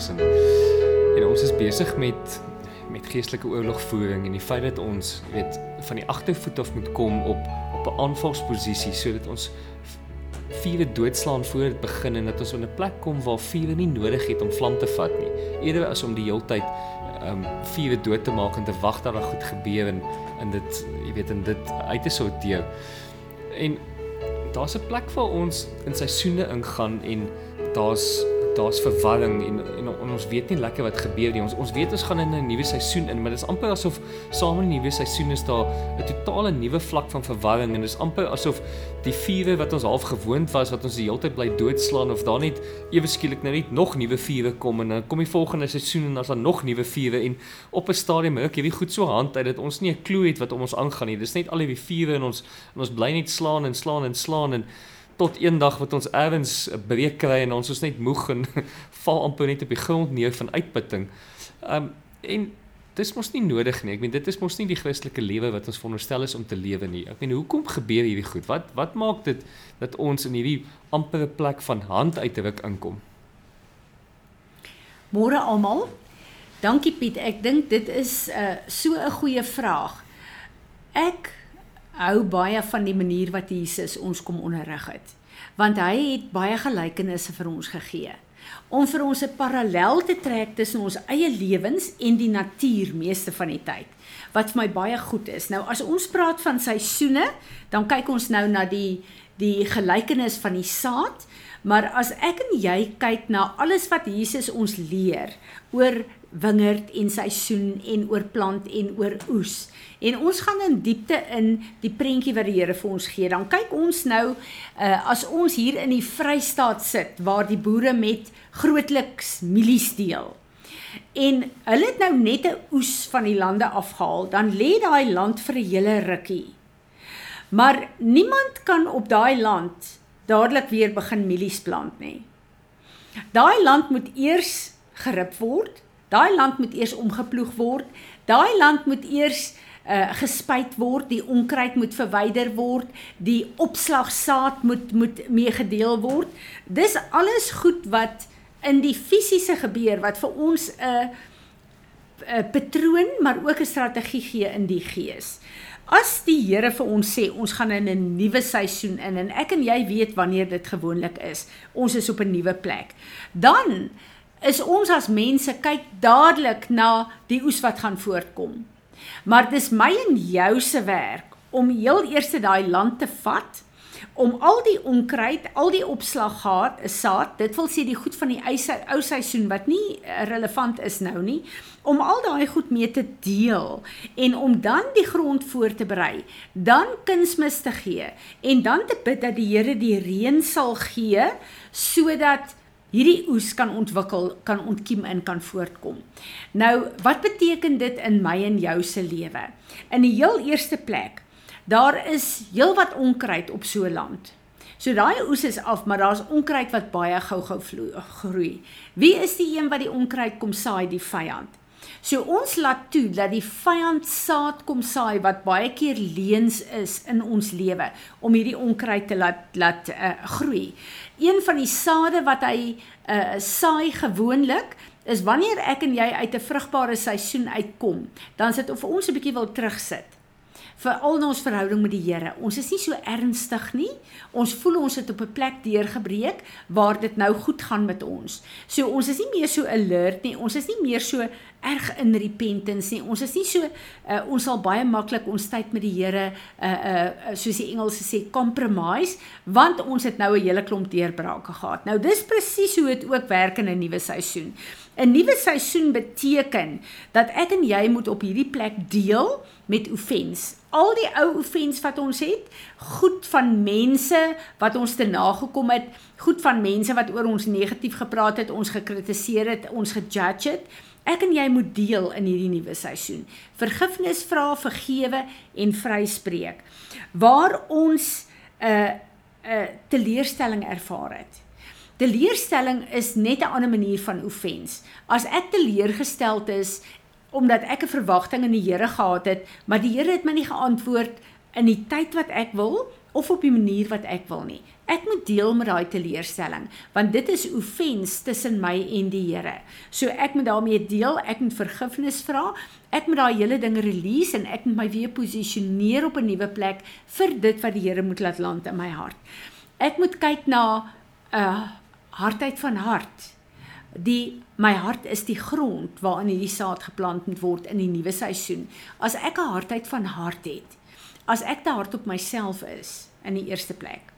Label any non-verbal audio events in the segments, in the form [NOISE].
gesels en en ons is besig met met geestelike oorlogvoering en die feit dat ons weet van die agtervoet af moet kom op op 'n aanvalsposisie sodat ons vuur doodslaan voor dit begin en dat ons op 'n plek kom waar vuur nie nodig het om vlam te vat nie. Eerder as om die heeltyd um vuur dood te maak en te wag dat daar goed gebeur en in dit jy weet in dit uit te sorteer. En daar's 'n plek waar ons in seisoene ingaan en daar's daar's verwarring en, en en ons weet nie lekker wat gebeur nie. Ons ons weet ons gaan in 'n nuwe seisoen in, maar dit is amper asof saam met die nuwe seisoen is daar 'n totale nuwe vlak van verwarring en dit is amper asof die vure wat ons half gewoond was wat ons die hele tyd bly doodslaan of daar net ewe skielik nou net nog nuwe vure kom en dan kom die volgende seisoen en daar's dan nog nuwe vure en op 'n stadium merk jy wie goed so hand uit dat ons nie 'n klou het wat om ons aangaan nie. Dis net al die vure in ons en ons bly net slaan en slaan en slaan en tot eendag wat ons ergens 'n breek kry en ons is net moeg en [LAUGHS] val amper net op die grond neer van uitputting. Um en dis mos nie nodig nie. Ek meen dit is mos nie die Christelike lewe wat ons veronderstel is om te lewe nie. Ek meen hoekom gebeur hierdie goed? Wat wat maak dit dat ons in hierdie ampere plek van hand uitdruk inkom? Môre almal. Dankie Piet. Ek dink dit is 'n uh, so 'n goeie vraag. Ek hou baie van die manier wat Jesus ons kom onderrig het. Want hy het baie gelykenisse vir ons gegee om vir ons 'n parallel te trek tussen ons eie lewens en die natuur meeste van die tyd. Wat vir my baie goed is. Nou as ons praat van seisoene, dan kyk ons nou na die die gelykenis van die saad, maar as ek en jy kyk na alles wat Jesus ons leer oor wingerd en seisoen en oor plant en oor oes. En ons gaan in diepte in die prentjie wat die Here vir ons gee. Dan kyk ons nou uh, as ons hier in die Vrystaat sit waar die boere met grootliks mielies deel. En hulle het nou net 'n oes van die lande afgehaal, dan lê daai land vir 'n hele rukkie. Maar niemand kan op daai land dadelik weer begin mielies plant nie. Daai land moet eers gerip word Daai land moet eers omgeploeg word. Daai land moet eers uh gespuit word, die onkruid moet verwyder word, die opslagsaad moet moet meegedeel word. Dis alles goed wat in die fisiese gebeur wat vir ons 'n uh, 'n patroon maar ook 'n strategie gee in die gees. As die Here vir ons sê ons gaan in 'n nuwe seisoen in en ek en jy weet wanneer dit gewoonlik is. Ons is op 'n nuwe plek. Dan is ons as mense kyk dadelik na die oes wat gaan voortkom. Maar dis my en jou se werk om heel eers daai land te vat om al die onkruid, al die opslag gehad, 'n saad, dit wil sê die goed van die ou seisoen wat nie eh, relevant is nou nie, om al daai goed mee te deel en om dan die grond voor te berei, dan kunsmis te gee en dan te bid dat die Here die reën sal gee sodat hierdie oes kan ontwikkel, kan ontkiem en kan voortkom. Nou, wat beteken dit in my en jou se lewe? In die heel eerste plek, daar is heelwat onkruid op so 'n land. So daai oes is af, maar daar's onkruid wat baie gou-gou groei. Wie is die een wat die onkruid kom saai, die vyand? So ons laat toe dat die vyand saad kom saai wat baie keer leuns is in ons lewe om hierdie onkruid te laat laat uh, groei. Een van die sade wat hy uh, saai gewoonlik is wanneer ek en jy uit 'n vrugbare seisoen uitkom, dan sit of ons 'n bietjie wil terugsit vir al ons verhouding met die Here. Ons is nie so ernstig nie. Ons voel ons het op 'n plek deurgebreek waar dit nou goed gaan met ons. So ons is nie meer so alert nie. Ons is nie meer so erg in repentance nie. Ons is nie so uh, ons sal baie maklik ons tyd met die Here uh uh soos die Engelse sê compromise want ons het nou 'n hele klomp deurbrake gehad. Nou dis presies hoe dit ook werk in 'n nuwe seisoen. 'n Nuwe seisoen beteken dat ek en jy moet op hierdie plek deel met offense. Al die ou offense wat ons het, goed van mense wat ons te nagekom het, goed van mense wat oor ons negatief gepraat het, ons gekritiseer het, ons gejudge het. Ek en jy moet deel in hierdie nuwe seisoen. Vergifnis vra, vergewe en vryspreek. Waar ons 'n uh, 'n uh, teleurstelling ervaar het. Teleurstelling is net 'n ander manier van offense. As ek teleurgesteld is omdat ek 'n verwagting in die Here gehad het, maar die Here het my nie geantwoord in die tyd wat ek wil of op die manier wat ek wil nie. Ek moet deel met daai teleurstelling want dit is offens tussen my en die Here. So ek moet daarmee deel, ek moet vergifnis vra. Ek moet daai hele ding release en ek moet my weer posisioneer op 'n nuwe plek vir dit wat die Here moet laat land in my hart. Ek moet kyk na 'n uh, hartheid van hart. Die my hart is die grond waarin hierdie saad geplant moet word in die nuwe seisoen. As ek 'n hartheid van hart het, as ek te hard op myself is in die eerste plek,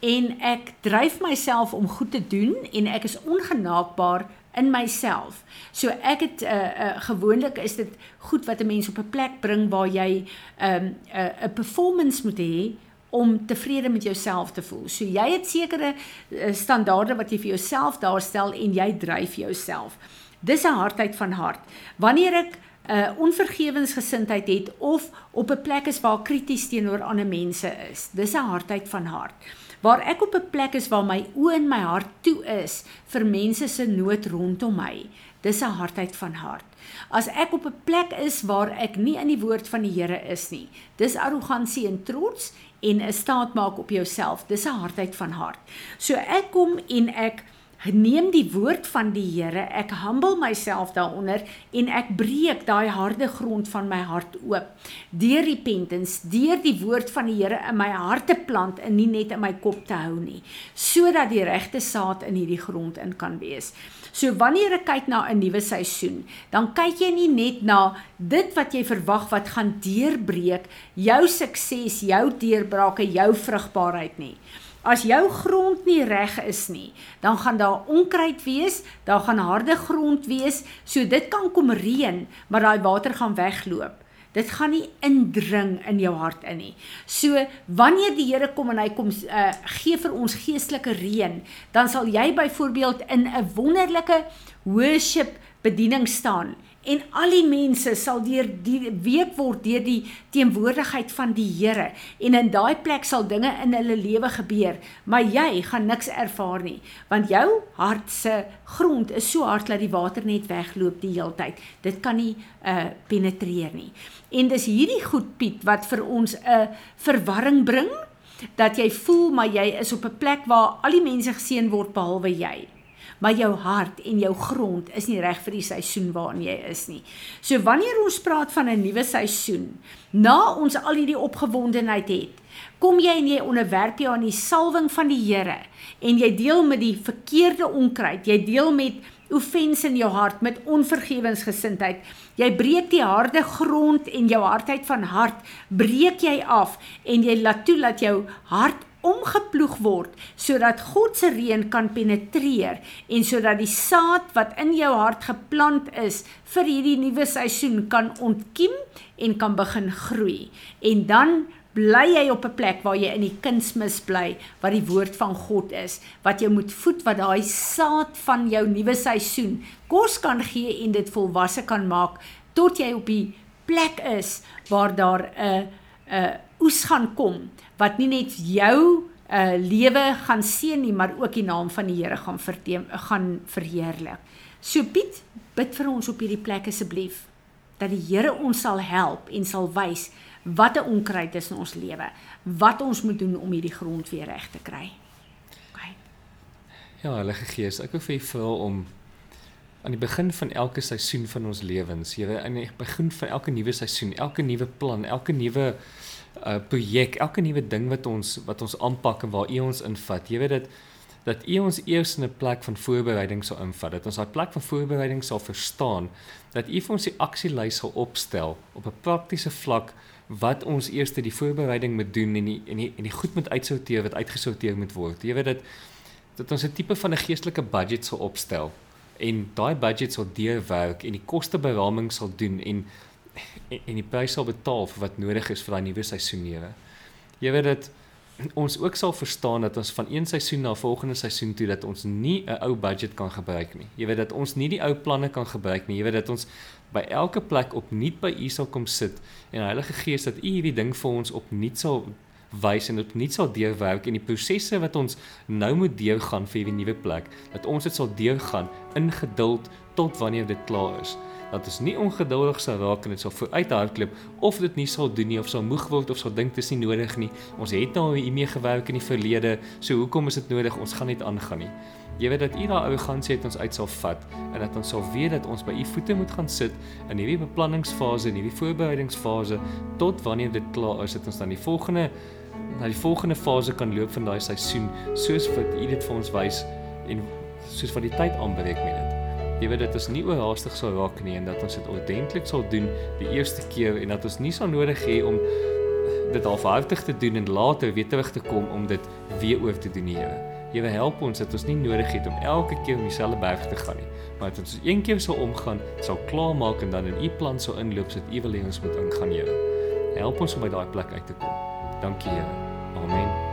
en ek dryf myself om goed te doen en ek is ongenaakbaar in myself. So ek het 'n uh, eh, uh, eh, gewoonlik is dit goed wat 'n mens op 'n plek bring waar jy 'n um, 'n uh, 'n performance moet hê om tevrede met jouself te voel. So jy het sekere uh, standaarde wat jy vir jouself daarstel en jy dryf jouself. Dis 'n hardheid van hart. Wanneer ek 'n uh, onvergewensgesindheid het of op 'n plek is waar krities teenoor ander mense is. Dis 'n hardheid van hart. Waar ek op 'n plek is waar my oë en my hart toe is vir mense se nood rondom my. Dis 'n hardheid van hart. As ek op 'n plek is waar ek nie in die woord van die Here is nie. Dis arrogansie en trots en 'n staat maak op jouself. Dis 'n hardheid van hart. So ek kom en ek neem die woord van die Here, ek humble myself daaronder en ek breek daai harde grond van my hart oop. Deur repentance, deur die woord van die Here in my hart te plant en nie net in my kop te hou nie, sodat die regte saad in hierdie grond in kan wees. So wanneer ek kyk na 'n nuwe seisoen, dan kyk jy nie net na dit wat jy verwag wat gaan deurbreek, jou sukses, jou deurbrake, jou vrugbaarheid nie. As jou grond nie reg is nie, dan gaan daar onkruid wees, daar gaan harde grond wees, so dit kan kom reën, maar daai water gaan wegloop. Dit gaan nie indring in jou hart in nie. So wanneer die Here kom en hy kom uh, gee vir ons geestelike reën, dan sal jy byvoorbeeld in 'n wonderlike worship bediening staan en al die mense sal deur die week word deur die teenwoordigheid van die Here. En in daai plek sal dinge in hulle lewe gebeur maar jy gaan niks ervaar nie want jou hart se grond is so hard dat die water net wegloop die heeltyd. Dit kan nie uh penetreer nie. En dis hierdie goed Piet wat vir ons 'n uh, verwarring bring dat jy voel maar jy is op 'n plek waar al die mense geseën word behalwe jy maar jou hart en jou grond is nie reg vir die seisoen waarin jy is nie. So wanneer ons praat van 'n nuwe seisoen, na ons al hierdie opgewondenheid het, kom jy en jy onderwerp jou aan die salwing van die Here en jy deel met die verkeerde onkruid, jy deel met offense in jou hart met onvergewensgesindheid. Jy breek die harde grond en jou hardheid van hart breek jy af en jy laat toe dat jou hart omgeploeg word sodat God se reën kan penetreer en sodat die saad wat in jou hart geplant is vir hierdie nuwe seisoen kan ontkiem en kan begin groei. En dan bly jy op 'n plek waar jy in die kunsmis bly wat die woord van God is wat jy moet voed wat daai saad van jou nuwe seisoen kos kan gee en dit volwasse kan maak tot jy op die plek is waar daar 'n 'n oes gaan kom wat nie net jou uh lewe gaan seën nie, maar ook die naam van die Here gaan verteem gaan verheerlik. So Piet, bid vir ons op hierdie plek asseblief dat die Here ons sal help en sal wys wat 'n onkruid is in ons lewe, wat ons moet doen om hierdie grond weer reg te kry. OK. Ja, Heilige Gees, ek wil vir u vra om aan die begin van elke seisoen van ons lewens, Here, aan die begin van elke nuwe seisoen, elke nuwe plan, elke nuwe uh projek, elke nuwe ding wat ons wat ons aanpak en waar U ons invat. Jy weet dit dat U ons eers in 'n plek van voorbereiding sal invat. Dat ons daai plek van voorbereiding sal verstaan. Dat U vir ons die aksielys sal opstel op 'n praktiese vlak wat ons eers die voorbereiding moet doen en die en die en die goed moet uitsorteer wat uitgesorteer moet word. Jy weet dit dat ons 'n tipe van 'n geestelike budget sal opstel en daai budget sal deurwerk en die kosteberaming sal doen en en, en die prys sal betaal vir wat nodig is vir daai nuwe seisoen Here. Jy weet dit ons ook sal verstaan dat ons van een seisoen na volgende seisoen toe dat ons nie 'n ou budget kan gebruik nie. Jy weet dat ons nie die ou planne kan gebruik nie. Jy weet dat ons by elke plek opnuut by U sal kom sit en Heilige Gees dat U hierdie ding vir ons opnuut sal wys en opnuut sal deurwerk en die prosesse wat ons nou moet deurgaan vir hierdie nuwe plek, dat ons dit sal deurgaan in geduld tot wanneer dit klaar is dat ons nie ongeduldig sal raak en dit sal vooruit hardloop of dit nie sal doen nie of sal moeg word of sal dink dit is nie nodig nie. Ons het nou hiermee gewerk in die verlede, so hoekom is dit nodig? Ons gaan net aangaan nie. Jy weet dat U daai arrogansie het ons uit sal vat en dat ons sal weet dat ons by U voete moet gaan sit in hierdie beplanningsfase en hierdie voorbereidingsfase tot wanneer dit klaar is, dat ons dan die volgende na die volgende fase kan loop van daai seisoen soos wat U dit vir ons wys en soos wat die tyd aanbreek met. Jy weet dit is nie oorhaastig sal raak nie en dat ons dit ordentlik sal doen die eerste keer en dat ons nie sal nodig hê om dit halfhartig te doen en later weer terug te kom om dit weer oor te doen, Here. Here help ons dat ons nie nodig het om elke keer om dieselfde berg te gaan nie, maar dat ons een keer sal omgaan, sal klaarmaak en dan in U plan sal inloop sodat U wil hê ons moet ingaan, Here. Help ons om by daai plek uit te kom. Dankie, Here. Amen.